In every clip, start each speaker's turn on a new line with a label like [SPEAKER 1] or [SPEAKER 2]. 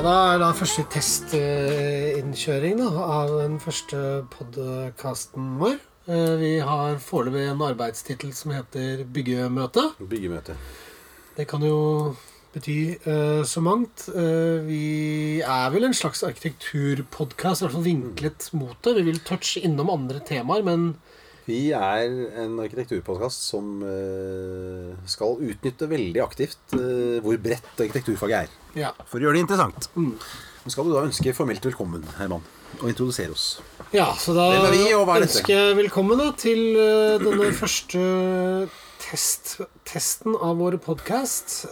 [SPEAKER 1] Da er da første testinnkjøring da, av den første podkasten vår. Eh, Vi har foreløpig en arbeidstittel som heter Byggemøte.
[SPEAKER 2] Byggemøte.
[SPEAKER 1] Det kan jo bety uh, så mangt. Uh, vi er vel en slags arkitekturpodkast, i hvert fall vinklet mot det. Vi vil touche innom andre temaer, men
[SPEAKER 2] Vi er en arkitekturpodkast som eh, skal utnytte veldig aktivt eh, hvor bredt arkitekturfaget er.
[SPEAKER 1] ja.
[SPEAKER 2] For å gjøre det interessant. Men skal du da ønske formelt velkommen, Herman, og introdusere oss?
[SPEAKER 1] Ja, så da
[SPEAKER 2] vi, er
[SPEAKER 1] ønsker jeg velkommen da, til eh, denne første test, testen av våre podkast.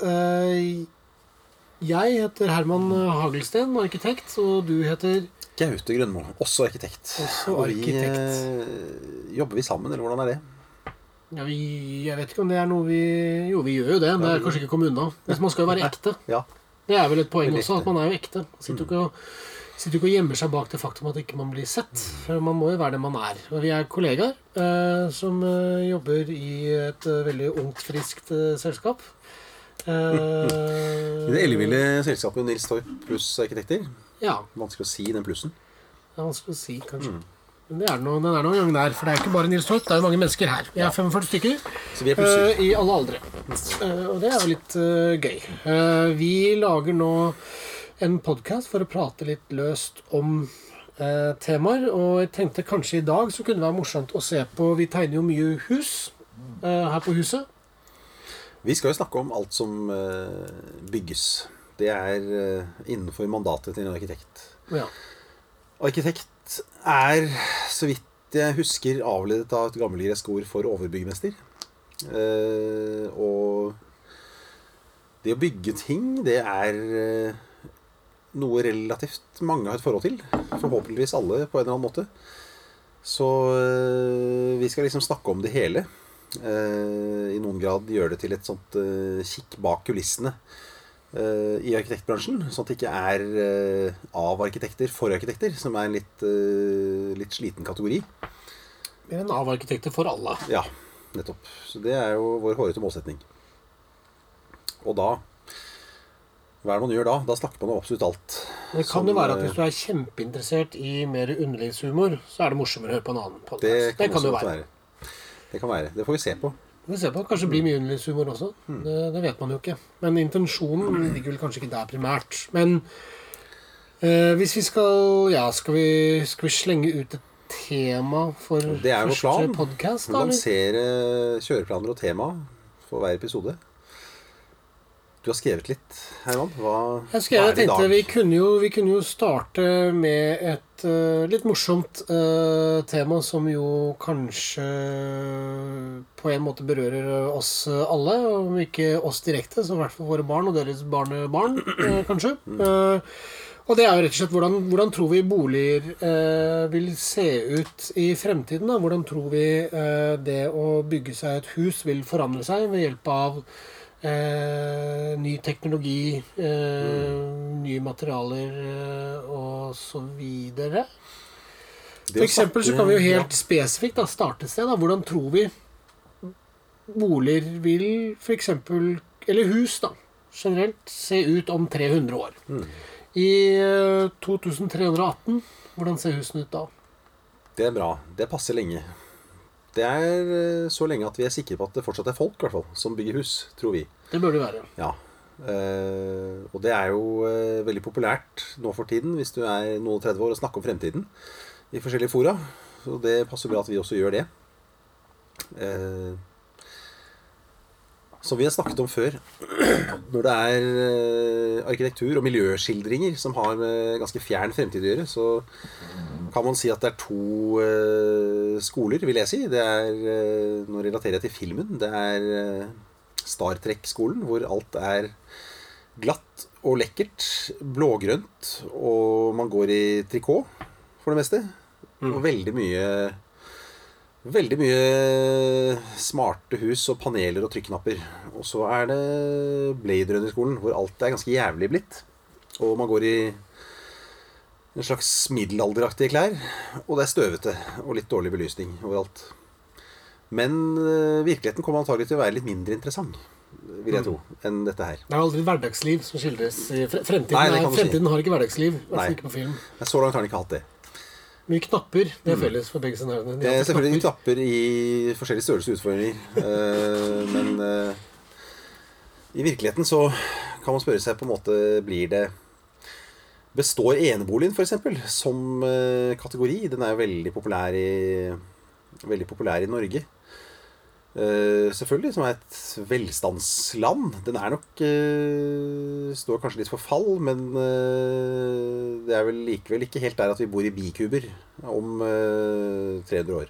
[SPEAKER 1] jeg heter Herman Hagelsten, arkitekt, og du heter
[SPEAKER 2] Gaute Grønmo, også arkitekt.
[SPEAKER 1] Også
[SPEAKER 2] Og vi,
[SPEAKER 1] arkitekt.
[SPEAKER 2] eh, jobber vi sammen, eller hvordan er det?
[SPEAKER 1] ja, vi, Jeg vet ikke om det er noe vi Jo, vi gjør jo det. Men Det er kanskje ikke å komme unna. Men man skal jo være ekte.
[SPEAKER 2] Ja.
[SPEAKER 1] Det er vel et poeng også, at man er jo ekte. Man sitter jo ikke og, ikke og gjemmer seg bak det faktum at ikke man blir sett. For man må jo være det man er. Og vi er kollegaer eh, som eh, jobber i et eh, veldig ungt, friskt eh, selskap. Eh,
[SPEAKER 2] I det elleville selskapet Nils Torp pluss arkitekter.
[SPEAKER 1] Ja.
[SPEAKER 2] Vanskelig å si den plussen.
[SPEAKER 1] Det er vanskelig å si, kanskje.
[SPEAKER 2] Mm.
[SPEAKER 1] Men det er noe, den er noen gang der. For det er ikke bare Nils Torp, det er jo mange mennesker her. Vi er 45 stykker.
[SPEAKER 2] Så vi er.
[SPEAKER 1] Eh, I alle aldre. Uh, og det er jo litt uh, gøy. Vi lager nå en podkast for å prate litt løst om temaer. Og jeg tenkte kanskje i dag så kunne det være morsomt å se på Vi tegner jo mye hus her på huset.
[SPEAKER 2] Vi skal jo snakke om alt som bygges. Det er eh, innenfor mandatet til en arkitekt.
[SPEAKER 1] Ja.
[SPEAKER 2] Arkitekt er, så vidt jeg husker, avledet av et gammelgresk ord for overbyggmester. Eh, og det å bygge ting, det er eh, noe relativt mange har et forhold til. Forhåpentligvis alle, på en eller annen måte. Så vi skal liksom snakke om det hele. Eh, I noen grad gjøre det til et sånt kikk bak kulissene i arkitektbransjen. Sånn at det ikke er eh, av arkitekter for arkitekter, som er en litt, eh, litt sliten kategori.
[SPEAKER 1] Mer enn av arkitekter for alle.
[SPEAKER 2] Ja, nettopp. Så det er jo vår hårete målsetning. Og da Hva er det man gjør da? Da snakker man om absolutt alt.
[SPEAKER 1] Det kan
[SPEAKER 2] Som,
[SPEAKER 1] jo være at
[SPEAKER 2] eh,
[SPEAKER 1] hvis du er kjempeinteressert i mer underlivshumor, så er det morsommere å høre på en annen
[SPEAKER 2] Det
[SPEAKER 1] podkast.
[SPEAKER 2] kan,
[SPEAKER 1] Det kan jo være.
[SPEAKER 2] være. Det kan være. Det får vi se på.
[SPEAKER 1] Vi får se på. Kanskje det blir mye underlivshumor også. Det, det vet man jo ikke. Men intensjonen ligger vel kanskje ikke der primært. Men eh, hvis vi skal Ja, skal vi, skal vi slenge ut et tema for
[SPEAKER 2] Det er jo
[SPEAKER 1] første
[SPEAKER 2] plan.
[SPEAKER 1] podkast.
[SPEAKER 2] Lansere kjøreplaner og tema for hver episode. Du har skrevet litt, Herman. Hva,
[SPEAKER 1] Jeg, skrev,
[SPEAKER 2] hva er det i dag?
[SPEAKER 1] vi kunne, jo, vi kunne jo starte med et uh, litt morsomt uh, tema som jo kanskje på en måte berører oss alle. Om ikke oss direkte, så i hvert fall våre barn og deres barnebarn, uh, kanskje. Eh, og det er jo rett og slett hvordan, hvordan tror vi boliger eh, vil se ut i fremtiden? Da? Hvordan tror vi eh, det å bygge seg et hus vil forandre seg ved hjelp av Eh, ny teknologi, eh, nye materialer eh, og så videre. For eksempel så kan vi jo helt spesifikt da, starte et sted. Da. Hvordan tror vi boliger vil eksempel, eller hus da, generelt, se ut om 300 år? I eh, 2318, hvordan ser husene ut da?
[SPEAKER 2] Det er bra. Det passer lenge. Det er eh, så lenge at vi er sikre på at det fortsatt er folk i hvert fall, som bygger hus, tror vi.
[SPEAKER 1] Det bør det være.
[SPEAKER 2] Ja. Uh, og det er jo uh, veldig populært nå for tiden, hvis du er noen og 30 år, å snakke om fremtiden i forskjellige fora. Så det passer bra at vi også gjør det. Uh, som vi har snakket om før, når det er arkitektur og miljøskildringer som har med ganske fjern fremtid å gjøre, så kan man si at det er to uh, skoler, vil jeg si. Det er, uh, Nå relaterer jeg til filmen. Det er uh, Star Trek-skolen, hvor alt er glatt og lekkert. Blågrønt, og man går i trikot for det meste. Og veldig mye Veldig mye smarte hus og paneler og trykknapper. Og så er det Blade Runner-skolen, hvor alt er ganske jævlig blitt. Og man går i en slags middelalderaktige klær. Og det er støvete og litt dårlig belysning overalt. Men øh, virkeligheten kommer antagelig til å være litt mindre interessant. vil jeg tro, enn dette her.
[SPEAKER 1] Det er aldri hverdagsliv som skildres. Fremtiden,
[SPEAKER 2] Nei,
[SPEAKER 1] er,
[SPEAKER 2] kan si.
[SPEAKER 1] har ikke hverdagsliv. Altså ikke på film.
[SPEAKER 2] Men så langt har den ikke hatt det.
[SPEAKER 1] Mye knapper. Det er felles for begge scenarioene.
[SPEAKER 2] Er selvfølgelig
[SPEAKER 1] knapper.
[SPEAKER 2] knapper i forskjellige størrelse og utfordringer. eh, men uh, i virkeligheten så kan man spørre seg på en måte Blir det Består eneboligen, f.eks., som eh, kategori? Den er jo veldig populær i Veldig populær i Norge. Uh, selvfølgelig, som er et velstandsland. Den er nok uh, Står kanskje litt for fall, men uh, det er vel likevel ikke helt der at vi bor i bikuber om eh, 300 år.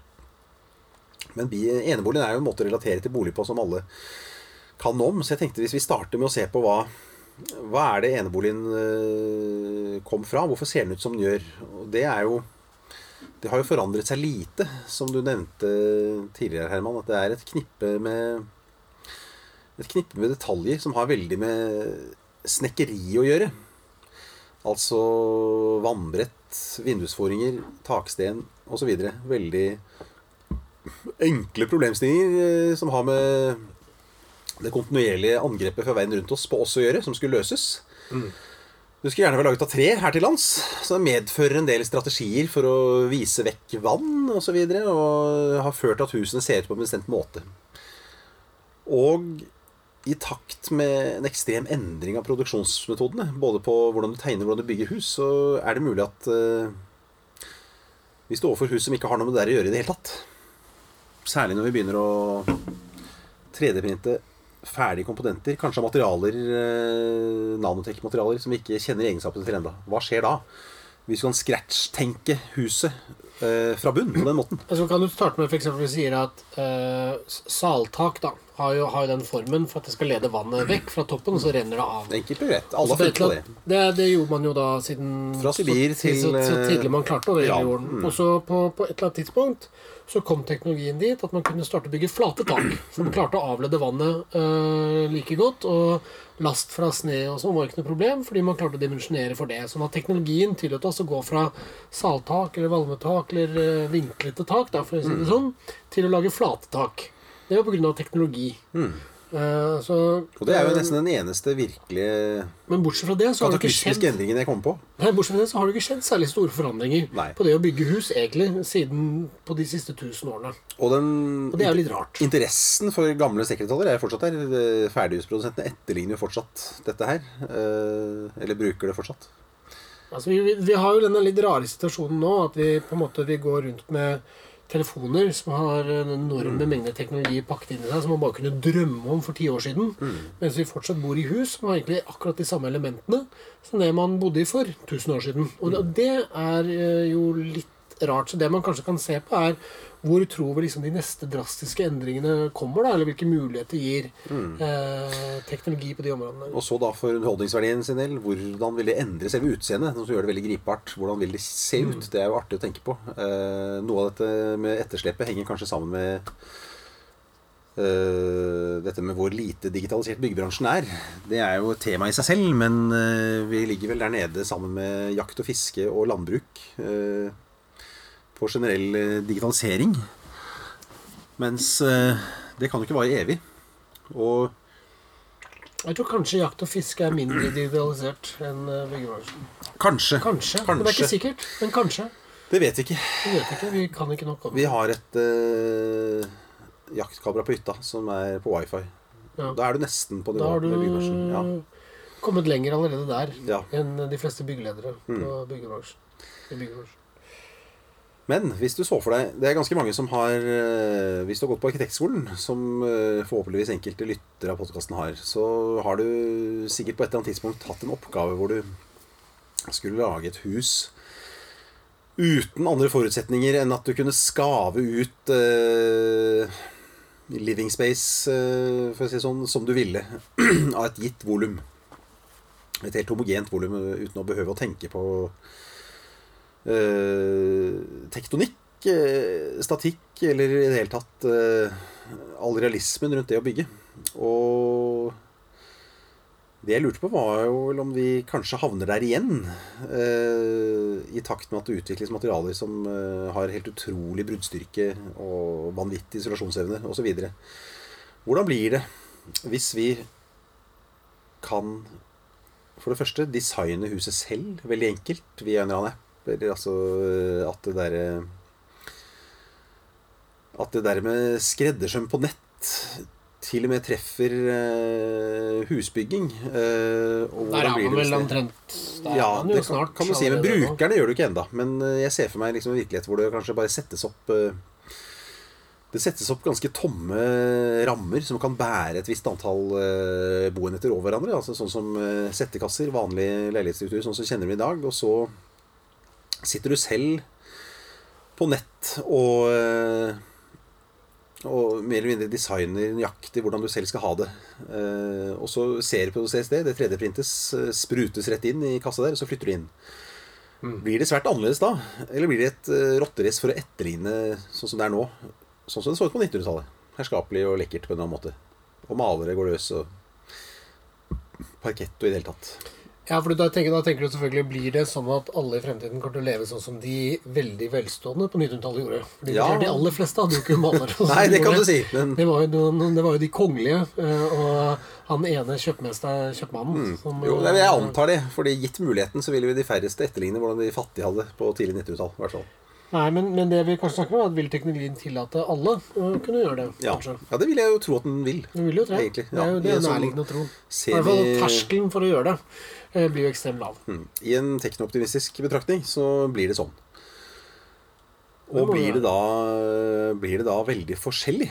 [SPEAKER 2] Men bi, eneboligen er jo en måte å relatere til bolig på som alle kan om. Så jeg tenkte hvis vi starter med å se på hva hva er det eneboligen eh, kom fra? Hvorfor ser den ut som den gjør? Det er jo Det har jo forandret seg lite, som du nevnte tidligere, Herman. At det er et knippe med Et knippe med detaljer som har veldig med snekkeri å gjøre. Altså vannbrett, vindusforinger, taksten osv. Veldig enkle problemstillinger eh, som har med det kontinuerlige angrepet fra verden rundt oss på oss å gjøre, som skulle løses. Det skulle gjerne være laget av tre her til lands, så det medfører en del strategier for å vise vekk vann osv. Og, så videre, og har ført til at husene ser ut på en bestemt måte. Og i takt med en ekstrem endring av produksjonsmetodene, både på hvordan du tegner og hvordan du bygger hus, så er det mulig at uh, vi står overfor hus som ikke har noe med det der å gjøre i det hele tatt. Særlig når vi begynner å 3D-printe ferdige komponenter, kanskje av materialer, eh, nanotek-materialer som vi ikke kjenner egenskapene til ennå. Hva skjer da? Hvis vi kan scratch-tenke huset eh, fra bunn på den måten.
[SPEAKER 1] Altså, kan du starte med f.eks. å sier at eh, saltak da, har jo, har jo den formen for at det skal lede vannet vekk fra toppen, og så renner det av.
[SPEAKER 2] Enkelt og greit. Alle funnet på det.
[SPEAKER 1] det. Det gjorde man jo da siden
[SPEAKER 2] Fra Sibir
[SPEAKER 1] så,
[SPEAKER 2] til,
[SPEAKER 1] så, så
[SPEAKER 2] eh,
[SPEAKER 1] tidlig man klarte å
[SPEAKER 2] ja,
[SPEAKER 1] jorden.
[SPEAKER 2] mm.
[SPEAKER 1] Og så på, på et eller annet tidspunkt så kom teknologien dit at man kunne starte å bygge flate tak. Så man klarte å avlede vannet øh, like godt. Og last fra sne og sånn var ikke noe problem, fordi man klarte å dimensjonere for det. Sånn at teknologien tillot oss å gå fra saltak eller valmetak eller øh, vinklete tak, da, for å si
[SPEAKER 2] Mm.
[SPEAKER 1] det sånn, til å lage flate tak. Det var pga. teknologi. Eh, så,
[SPEAKER 2] Mm. Og det er jo nesten den eneste virkelige
[SPEAKER 1] men bortsett fra det så har det ikke skjedd
[SPEAKER 2] endringen jeg kom på.
[SPEAKER 1] Nei, bortsett fra det så har det ikke skjedd særlig store forandringer
[SPEAKER 2] Nei.
[SPEAKER 1] på det å bygge hus egentlig siden på de siste tusen årene.
[SPEAKER 2] Og den
[SPEAKER 1] Og det er jo litt rart.
[SPEAKER 2] Interessen for gamle sekretariater er jo fortsatt der. Eh, Ferdighusprodusentene etterligner jo fortsatt dette her. Uh, Eller bruker det fortsatt.
[SPEAKER 1] Altså, vi, vi, vi har jo denne litt rare situasjonen nå at vi på en måte vi går rundt med telefoner som har en enorme mengder teknologi pakket inn i seg som man bare kunne drømme om for ti år siden. Mens vi fortsatt bor i hus som har egentlig akkurat de samme elementene som det man bodde i for 1000 år siden. Og det, det er eh, jo litt rart. Så det man kanskje kan se på, er hvor tror vi liksom de neste drastiske endringene kommer, da? Eller hvilke muligheter gir eh, teknologi på de områdene?
[SPEAKER 2] Og så da for underholdningsverdien sin del, hvordan vil det endre selve utseendet? Noe som gjør det veldig gripbart. Hvordan vil det se ut? Det er jo artig å tenke på. Eh, noe av dette med etterslepet henger kanskje sammen med Uh, dette med hvor lite digitalisert byggebransjen er. Det er jo et tema i seg selv, men uh, vi ligger vel der nede sammen med jakt og fiske og landbruk eh, på generell eh, digitalisering. Mens eh, det kan jo ikke vare evig. Og
[SPEAKER 1] Jeg tror kanskje jakt og fiske er mindre digitalisert enn eh, byggebransjen.
[SPEAKER 2] kanskje,
[SPEAKER 1] Kanskje. Men det er ikke sikkert. Men kanskje.
[SPEAKER 2] Det vet vi ikke.
[SPEAKER 1] Vi vet ikke. Vi kan ikke nok om
[SPEAKER 2] Vi har et uh, jaktkamera på hytta som er på wifi.
[SPEAKER 1] Ja.
[SPEAKER 2] Da er du nesten på
[SPEAKER 1] Da
[SPEAKER 2] nivå
[SPEAKER 1] har du
[SPEAKER 2] med byggebransjen. Ja.
[SPEAKER 1] kommet lenger allerede der
[SPEAKER 2] Ja.
[SPEAKER 1] enn de fleste byggeledere
[SPEAKER 2] Mm.
[SPEAKER 1] på byggebransjen. I byggebransjen.
[SPEAKER 2] Men hvis du så for deg Det er ganske mange som har eh, Hvis du har gått på arkitektskolen, som eh, forhåpentligvis enkelte lyttere av podkasten har, så har du sikkert på et eller annet tidspunkt hatt en oppgave hvor du skulle lage et hus uten andre forutsetninger enn at du kunne skave ut eh, living space, eh, for å si sånn, som du ville, av et gitt volum. Et helt homogent volum eh, uten å behøve å tenke på tektonikk, eh, statikk eller i det hele tatt eh, all realismen rundt det å bygge. Og det jeg lurte på, var jo om vi kanskje havner der igjen. eh, I takt med at det utvikles materialer som eh, har helt utrolig bruddstyrke og vanvittig isolasjonsevne osv. Hvordan blir det Hvis vi kan for det første designe huset selv veldig enkelt via en eller annen app, eller altså at det derre At det der med skreddersøm på nett til og med treffer eh, husbygging. eh, og
[SPEAKER 1] Der er
[SPEAKER 2] blir
[SPEAKER 1] man vel omtrent
[SPEAKER 2] ja, det kan,
[SPEAKER 1] snart
[SPEAKER 2] kan man si, men brukerne gjør det jo ikke ennå. Men eh, jeg ser for meg liksom en virkelighet hvor det kanskje bare settes opp eh, Det settes opp ganske tomme rammer som kan bære et visst antall boenheter over hverandre. Altså Sånn som settekasser, vanlig leilighetsstruktur, sånn som kjenner vi i dag. Og så sitter du selv på nett og eh, og mer eller mindre designer nøyaktig hvordan du selv skal ha det. Eh, og så ser du på CSD, det 3D-printes, eh, sprutes rett inn i kassa der, og så flytter du inn. Blir det svært annerledes da? Eller blir det et rotterace for å etterligne sånn som det er nå? Sånn som det så ut på 1900-tallet. Herskapelig og lekkert på en eller annen måte. Og malere går løs, og parkett og i det hele tatt.
[SPEAKER 1] Ja, for da tenker, da tenker du selvfølgelig Blir det sånn at alle i fremtiden kommer til å leve sånn som de veldig velstående på 1900-tallet gjorde? Fordi
[SPEAKER 2] Ja.
[SPEAKER 1] De aller fleste hadde jo ikke malere.
[SPEAKER 2] Nei, det kan du si. Men
[SPEAKER 1] Det var, jo, det var jo de kongelige eh, og han ene kjøpmannen som,
[SPEAKER 2] Mm. jo, nei, jeg antar det. Fordi gitt muligheten så ville jo de færreste etterligne hvordan de fattige hadde på tidlig 1900-tall. i hvert fall.
[SPEAKER 1] Nei, men, men det vi kanskje snakker om, er at vil teknologien tillate alle å kunne gjøre det?
[SPEAKER 2] Ja. ja, det vil jeg jo tro at den vil.
[SPEAKER 1] Den vil jo tre.
[SPEAKER 2] Egentlig,
[SPEAKER 1] Det er jo
[SPEAKER 2] ja.
[SPEAKER 1] det er nærliggende å tro. I hvert fall terskelen for å gjøre det blir jo ekstremt lav.
[SPEAKER 2] Mm. I en teknooptimistisk betraktning så blir det sånn. Og blir
[SPEAKER 1] det
[SPEAKER 2] da, blir det da veldig forskjellig?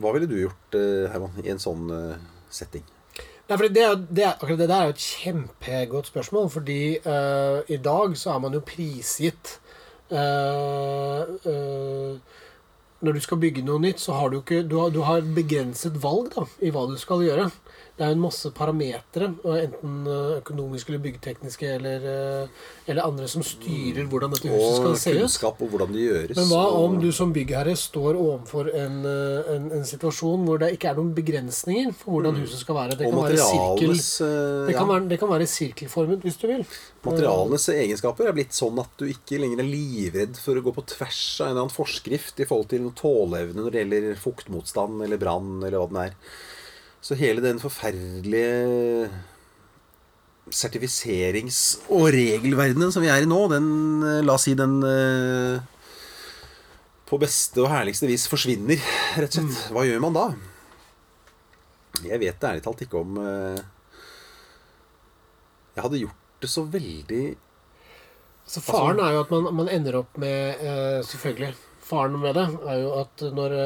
[SPEAKER 2] Hva ville du gjort, eh, Herman, i en sånn eh, setting?
[SPEAKER 1] Nei, for det, det, akkurat det der er jo et kjempegodt spørsmål, fordi uh, i dag så er man jo prisgitt uh, uh, Når du skal bygge noe nytt, så har du ikke Du har, du har begrenset valg da, i hva du skal gjøre. Det er jo en masse parametere, enten eh, økonomiske eller byggetekniske eller, eh, eller andre, som styrer hvordan dette huset skal se ut.
[SPEAKER 2] Og kunnskap og hvordan det gjøres.
[SPEAKER 1] Men hva om du som byggherre står overfor en, eh, en, en situasjon hvor det ikke er noen begrensninger for hvordan huset skal være? Det kan være sirkel, det kan være, det kan være sirkelformet, hvis du vil.
[SPEAKER 2] materialenes egenskaper er blitt sånn at du ikke lenger er livredd for å gå på tvers av en eller annen forskrift i forhold til tåleevne når det gjelder fuktmotstand eller brann eller hva den er. Så hele den forferdelige sertifiserings- og regelverdenen som vi er i nå, den, eh, la oss si den eh, på beste og herligste vis forsvinner, rett og slett. Hva gjør man da? Jeg vet ærlig talt ikke om eh, Jeg hadde gjort det så veldig
[SPEAKER 1] Så faren er jo at man, man ender opp med Selvfølgelig. Faren med det er jo at når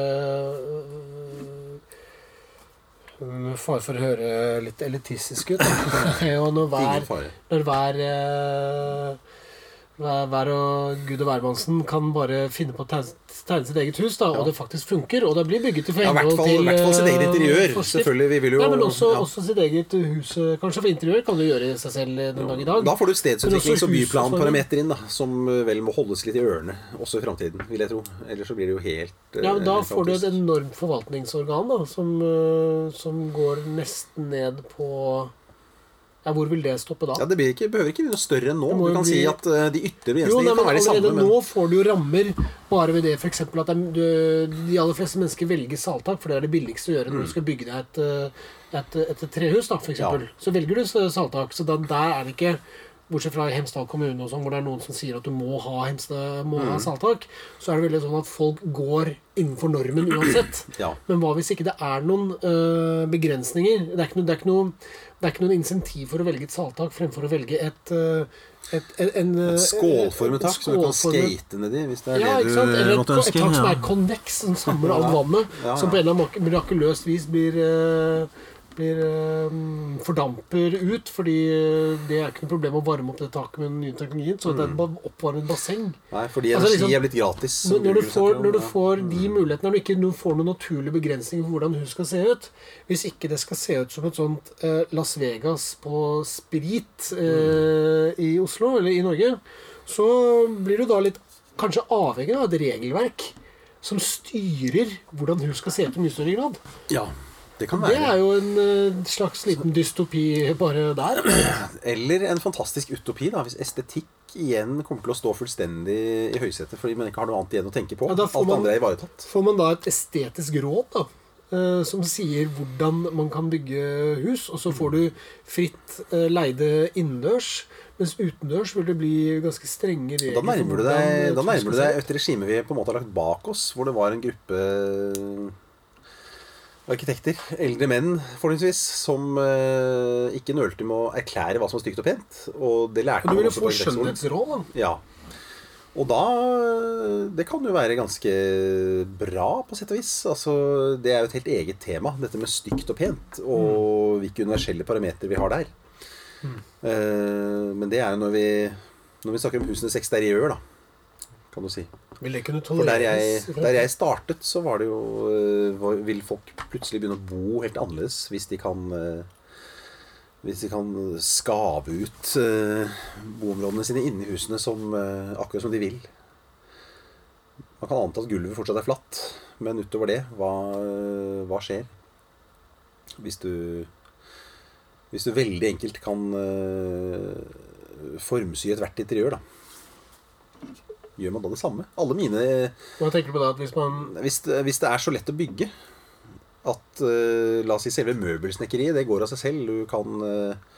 [SPEAKER 1] med Fare for å høre litt elitistisk ut. da, er jo når hver, når hver, eh, hver og Gud og hvermannsen kan bare finne på å tegne, sitt eget hus, da,
[SPEAKER 2] Ja.
[SPEAKER 1] og det faktisk funker, og det blir bygget i
[SPEAKER 2] Ja,
[SPEAKER 1] henhold
[SPEAKER 2] fall,
[SPEAKER 1] til
[SPEAKER 2] i hvert fall sitt eget
[SPEAKER 1] eh,
[SPEAKER 2] interiør.
[SPEAKER 1] forskrift.
[SPEAKER 2] Selvfølgelig. Vi vil jo
[SPEAKER 1] Nei, men også,
[SPEAKER 2] ja.
[SPEAKER 1] også sitt eget hus, eh, kanskje for interiør, kan du gjøre i seg selv den ja. dag i dag.
[SPEAKER 2] Da får du stedsutviklings- og
[SPEAKER 1] hus-
[SPEAKER 2] byplanparameter inn, da, som eh, vel må holdes litt i ørene også i framtiden, vil jeg tro. Ellers så blir det jo helt
[SPEAKER 1] Ja, men Da
[SPEAKER 2] eh,
[SPEAKER 1] får du et enormt forvaltningsorgan da, som, som går nesten ned på Ja, Hvor vil det stoppe da?
[SPEAKER 2] Ja, Det blir ikke, behøver ikke bli noe større enn nå. Du kan
[SPEAKER 1] bli-
[SPEAKER 2] si at eh, de ytre
[SPEAKER 1] men
[SPEAKER 2] kan være de samme, men
[SPEAKER 1] nå får du jo rammer bare ved det f.eks. at er, de aller fleste mennesker velger saltak, for det er det billigste å gjøre når du skal bygge deg et, et, et, et, trehus. da, for eksempel.
[SPEAKER 2] Ja.
[SPEAKER 1] Så velger du saltak. Så da, der er det ikke Bortsett fra Hemsedal kommune, og sånn, hvor det er noen som sier at du må ha, Hemsedal, må ha saltak, så er det veldig sånn at folk går innenfor normen uansett.
[SPEAKER 2] ja.
[SPEAKER 1] Men hva hvis ikke det er noen øh, begrensninger? Det er, ikke det, er ikke noe, det er ikke noen insentiv for å velge et saltak fremfor å velge et, øh, et, en, en, øh,
[SPEAKER 2] Et skålformet tak som du kan skate nedi, hvis det er
[SPEAKER 1] Ja,
[SPEAKER 2] det du
[SPEAKER 1] Eller et,
[SPEAKER 2] måtte
[SPEAKER 1] et tak som er konveks, som samler alt vannet.
[SPEAKER 2] Ja,
[SPEAKER 1] Som på en eller annen mirakuløst vis blir, øh, blir øh, fordamper ut. Fordi øh, det er ikke noe problem å varme opp det taket med den nye teknologien. Så det er et ba- oppvarmet basseng.
[SPEAKER 2] Nei, fordi
[SPEAKER 1] Altså,
[SPEAKER 2] energi
[SPEAKER 1] liksom,
[SPEAKER 2] er blitt gratis.
[SPEAKER 1] Når, du får, når du
[SPEAKER 2] ja.
[SPEAKER 1] får de mulighetene, når du ikke får noen naturlige begrensninger for hvordan hus skal se ut Hvis ikke det skal se ut som et sånt eh, Las Vegas på sprit eh, i Oslo eller i Norge, så blir du da litt kanskje avhengig av et regelverk som styrer hvordan hus skal se ut i mye større grad.
[SPEAKER 2] Ja, det kan
[SPEAKER 1] Det er jo en eh, slags liten dystopi bare der.
[SPEAKER 2] Eller en fantastisk utopi, da, hvis estetikk igjen kommer til å stå fullstendig i høysetet fordi man ikke har noe annet igjen å tenke på.
[SPEAKER 1] Ja,
[SPEAKER 2] Alt
[SPEAKER 1] man-
[SPEAKER 2] andre er ivaretatt.
[SPEAKER 1] Får man da et estetisk råd, da? eh, som sier hvordan man kan bygge hus, og så får du fritt eh, leide innendørs. Mens utendørs vil det bli ganske strenge regler.
[SPEAKER 2] Da nærmer du deg, da nærmer du deg et regime vi på en måte har lagt bak oss, hvor det var en gruppe arkitekter, eldre menn forholdsvis, som eh, ikke nølte med å erklære hva som var stygt og pent. Og det lærte
[SPEAKER 1] du
[SPEAKER 2] man også
[SPEAKER 1] få
[SPEAKER 2] på arkitektskolen.
[SPEAKER 1] skjønnhetsråd, da.
[SPEAKER 2] Ja. Og da Det kan jo være ganske bra, på sett og vis. Altså, det er jo et helt eget tema, dette med stygt og pent. Og hvilke universelle parametere vi har der. Eh, men det er jo når vi, når vi snakker om husenes eksteriør, da. Kan du si.
[SPEAKER 1] Vil det kunne
[SPEAKER 2] For der jeg, der jeg startet, så var det jo eh, Vil folk plutselig begynne å bo helt annerledes hvis de kan eh, Hvis de kan skave ut eh, boområdene sine inni husene som, akkurat som de vil. Man kan anta at gulvet fortsatt er flatt, men utover det, hva, hva skjer? Hvis du Hvis du veldig enkelt kan formsy ethvert interiør, da. Gjør man da det samme? Alle mine
[SPEAKER 1] Hva tenker du på da? At hvis man
[SPEAKER 2] hvis, hvis det er så lett å bygge at eh, La oss si selve møbelsnekkeriet, det går av seg selv. Du kan eh,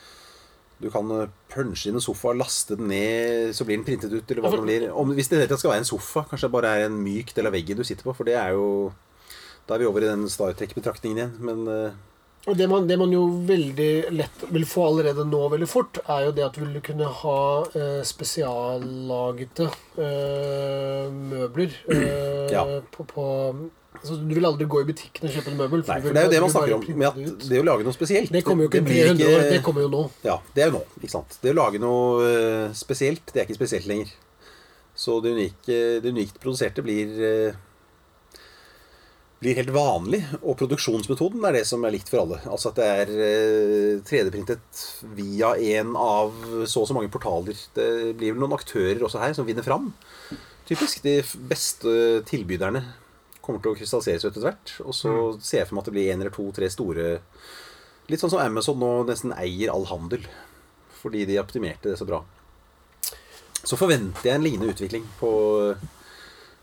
[SPEAKER 2] du kan eh, punche inn en sofa, laste den ned, så blir den printet ut. Eller hva det blir. Om, hvis det skal være en sofa, kanskje det bare er en myk del av veggen du sitter på. For det er jo Da er vi over i den Star Trek-betraktningen igjen. Men
[SPEAKER 1] Og det man, det man jo veldig lett vil få allerede nå veldig fort, er jo det at du vil kunne ha eh, spesiallagete eh, møbler eh,
[SPEAKER 2] Ja.
[SPEAKER 1] på, på altså, Du vil aldri gå i butikken og kjøpe en møbel.
[SPEAKER 2] Nei, for det er jo det man snakker om. Med
[SPEAKER 1] det
[SPEAKER 2] det å lage noe spesielt
[SPEAKER 1] Det kommer jo ikke det,
[SPEAKER 2] blir
[SPEAKER 1] 300 år, det kommer jo nå.
[SPEAKER 2] Ja, det er jo nå. ikke sant? Det å lage noe eh, spesielt, det er ikke spesielt lenger. Så det unike, det unikt produserte blir eh, blir helt vanlig, og produksjonsmetoden er det som er likt for alle. Altså at det er eh, 3D-printet via en av så og så mange portaler. Det blir vel noen aktører også her som vinner fram. Typisk. De beste tilbyderne kommer til å krystallisere seg etter hvert. Og så ser jeg for meg at det blir en eller to, tre store Litt sånn som Amazon nå nesten eier all handel. Fordi de optimerte det så bra. Så forventer jeg en lignende utvikling på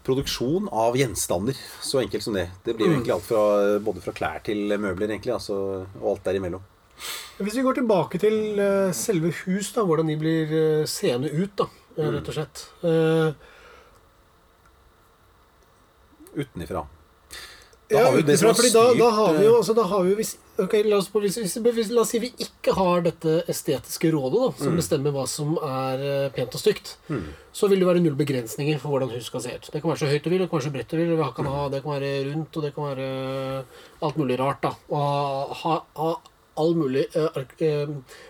[SPEAKER 2] produksjon av gjenstander. Så enkelt som det. Det blir jo egentlig alt fra, både fra klær til møbler, egentlig. Altså, og alt derimellom.
[SPEAKER 1] Hvis vi går tilbake til eh, selve hus, da, hvordan de blir eh, seende ut, da, eh,
[SPEAKER 2] Mm.
[SPEAKER 1] rett og slett. Mm.
[SPEAKER 2] Utenifra. Da
[SPEAKER 1] ja, utenfra, fordi da, da har vi jo, altså, da har vi hvis, ok, la, oss, på- hvis, hvis, la oss si vi ikke har dette estetiske rådet da,
[SPEAKER 2] Mm.
[SPEAKER 1] som bestemmer hva som er eh, pent og stygt, så vil det være null begrensninger for hvordan hus skal se ut. Det kan være så høyt du vil, det kan være så bredt du vil, det kan, ha, det kan være rundt, og det kan være alt mulig rart. da. Og ha, ha all mulig eh, eh,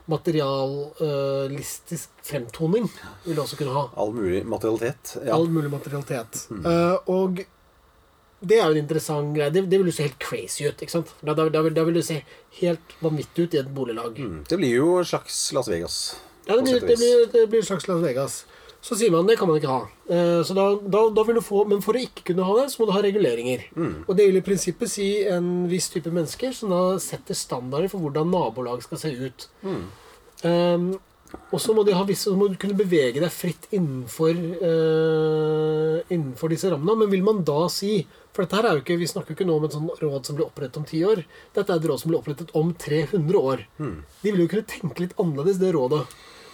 [SPEAKER 1] materialistisk fremtoning vil du også kunne ha.
[SPEAKER 2] All mulig materialitet. Ja.
[SPEAKER 1] All mulig materialitet. Eh, og det er jo en interessant greie. Det, det vil jo se helt crazy ut. ikke sant? Da, da, da, vil, da vil det se helt vanvittig ut i et boliglag.
[SPEAKER 2] Mm. Det blir jo en slags Las Vegas.
[SPEAKER 1] Ja, det blir, det, blir, det blir en slags Las Vegas. Så sier man det kan man ikke ha. Eh, så da, da, vil du få, Men for å ikke kunne ha det, så må du ha reguleringer.
[SPEAKER 2] Mm.
[SPEAKER 1] Og det vil i prinsippet si en viss type mennesker som da setter standarder for hvordan nabolag skal se ut.
[SPEAKER 2] Mm.
[SPEAKER 1] Um, og så må, må du kunne bevege deg fritt innenfor, uh, innenfor disse rammene. Men vil man da si For dette her er jo ikke, vi snakker jo ikke nå om et sånt råd som blir opprettet om 10 år. Dette er et råd som blir opprettet om 300 år.
[SPEAKER 2] Hmm.
[SPEAKER 1] De vil jo kunne tenke litt annerledes, det rådet.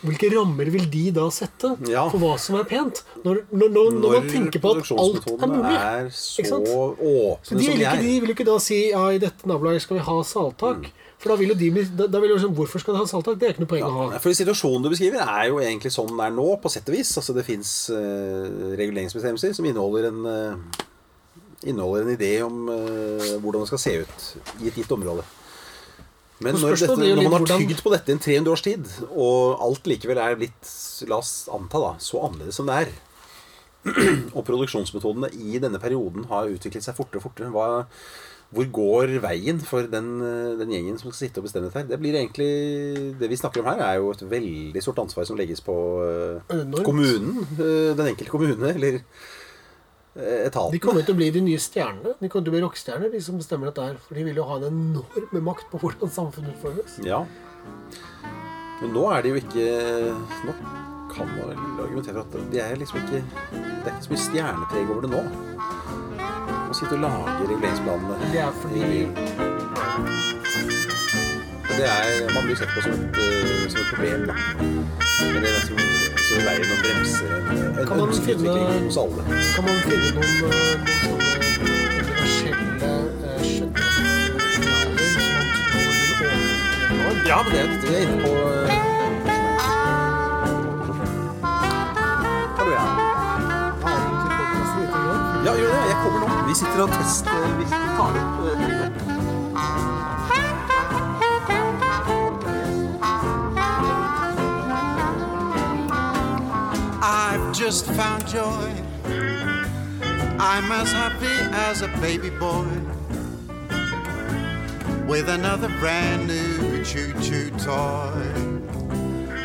[SPEAKER 1] Hvilke rammer vil de da sette
[SPEAKER 2] Ja.
[SPEAKER 1] for hva som er pent? Når, når, når, når man tenker på at alt er mulig.
[SPEAKER 2] er så åpne
[SPEAKER 1] Så de vil, ikke, de vil ikke da si ja, i dette nabolaget skal vi ha salttak. For da vil jo de bli da, da vil jo liksom, Hvorfor skal de ha salttak? Det er ikke noe poeng å ha.
[SPEAKER 2] Ja, for Situasjonen du beskriver, er jo egentlig sånn den er nå, på sett og vis. Altså Det fins reguleringsbestemmelser som inneholder en, uh, inneholder en idé om uh, hvordan det skal se ut i et gitt område. Men når, dette, når man har tygd på dette i en 300 års tid, og alt likevel er blitt, la oss anta, da, så annerledes som det er, og produksjonsmetodene i denne perioden har utviklet seg fortere og fortere hva, Hvor går veien for den, eh, den gjengen som skal sitte og bestemme dette her? Det blir egentlig Det vi snakker om her, er jo et veldig stort ansvar som legges på eh,
[SPEAKER 1] Enormt.
[SPEAKER 2] kommunen. eh, Den enkelte kommune, eller etaten.
[SPEAKER 1] De kommer til å bli de nye stjernene. De kommer til å bli rockestjerner, de som bestemmer dette her. For de vil jo ha en enorm makt på hvordan samfunnet utformes.
[SPEAKER 2] Ja. Men nå er det jo ikke Nå kan man vel argumentere for at de er liksom ikke Det er ikke så mye stjernepreg over det nå. Å sitte og lage reguleringsplanene.
[SPEAKER 1] Det er fordi
[SPEAKER 2] det er, man blir sett på som et, eh, som et problem, da. Men det er som, som veien å bremse en, en
[SPEAKER 1] finne-
[SPEAKER 2] hos alle.
[SPEAKER 1] Kan man finne noen, eh, noen sånne universelle uh, som man tror
[SPEAKER 2] Ja, men det vi er inne på Ja, gjør det. Jeg kommer nå. Vi sitter og tester Vi tar opp.
[SPEAKER 3] I've just found joy. I'm as happy as a baby boy with another brand new choo choo toy.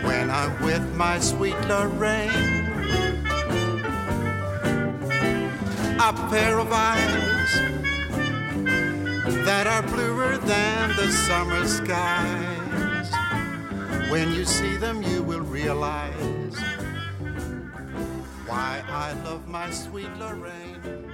[SPEAKER 3] When I'm with my sweet Lorraine, a pair of eyes that are bluer than the summer skies. When you see them, you will realize why I love my sweet Lorraine.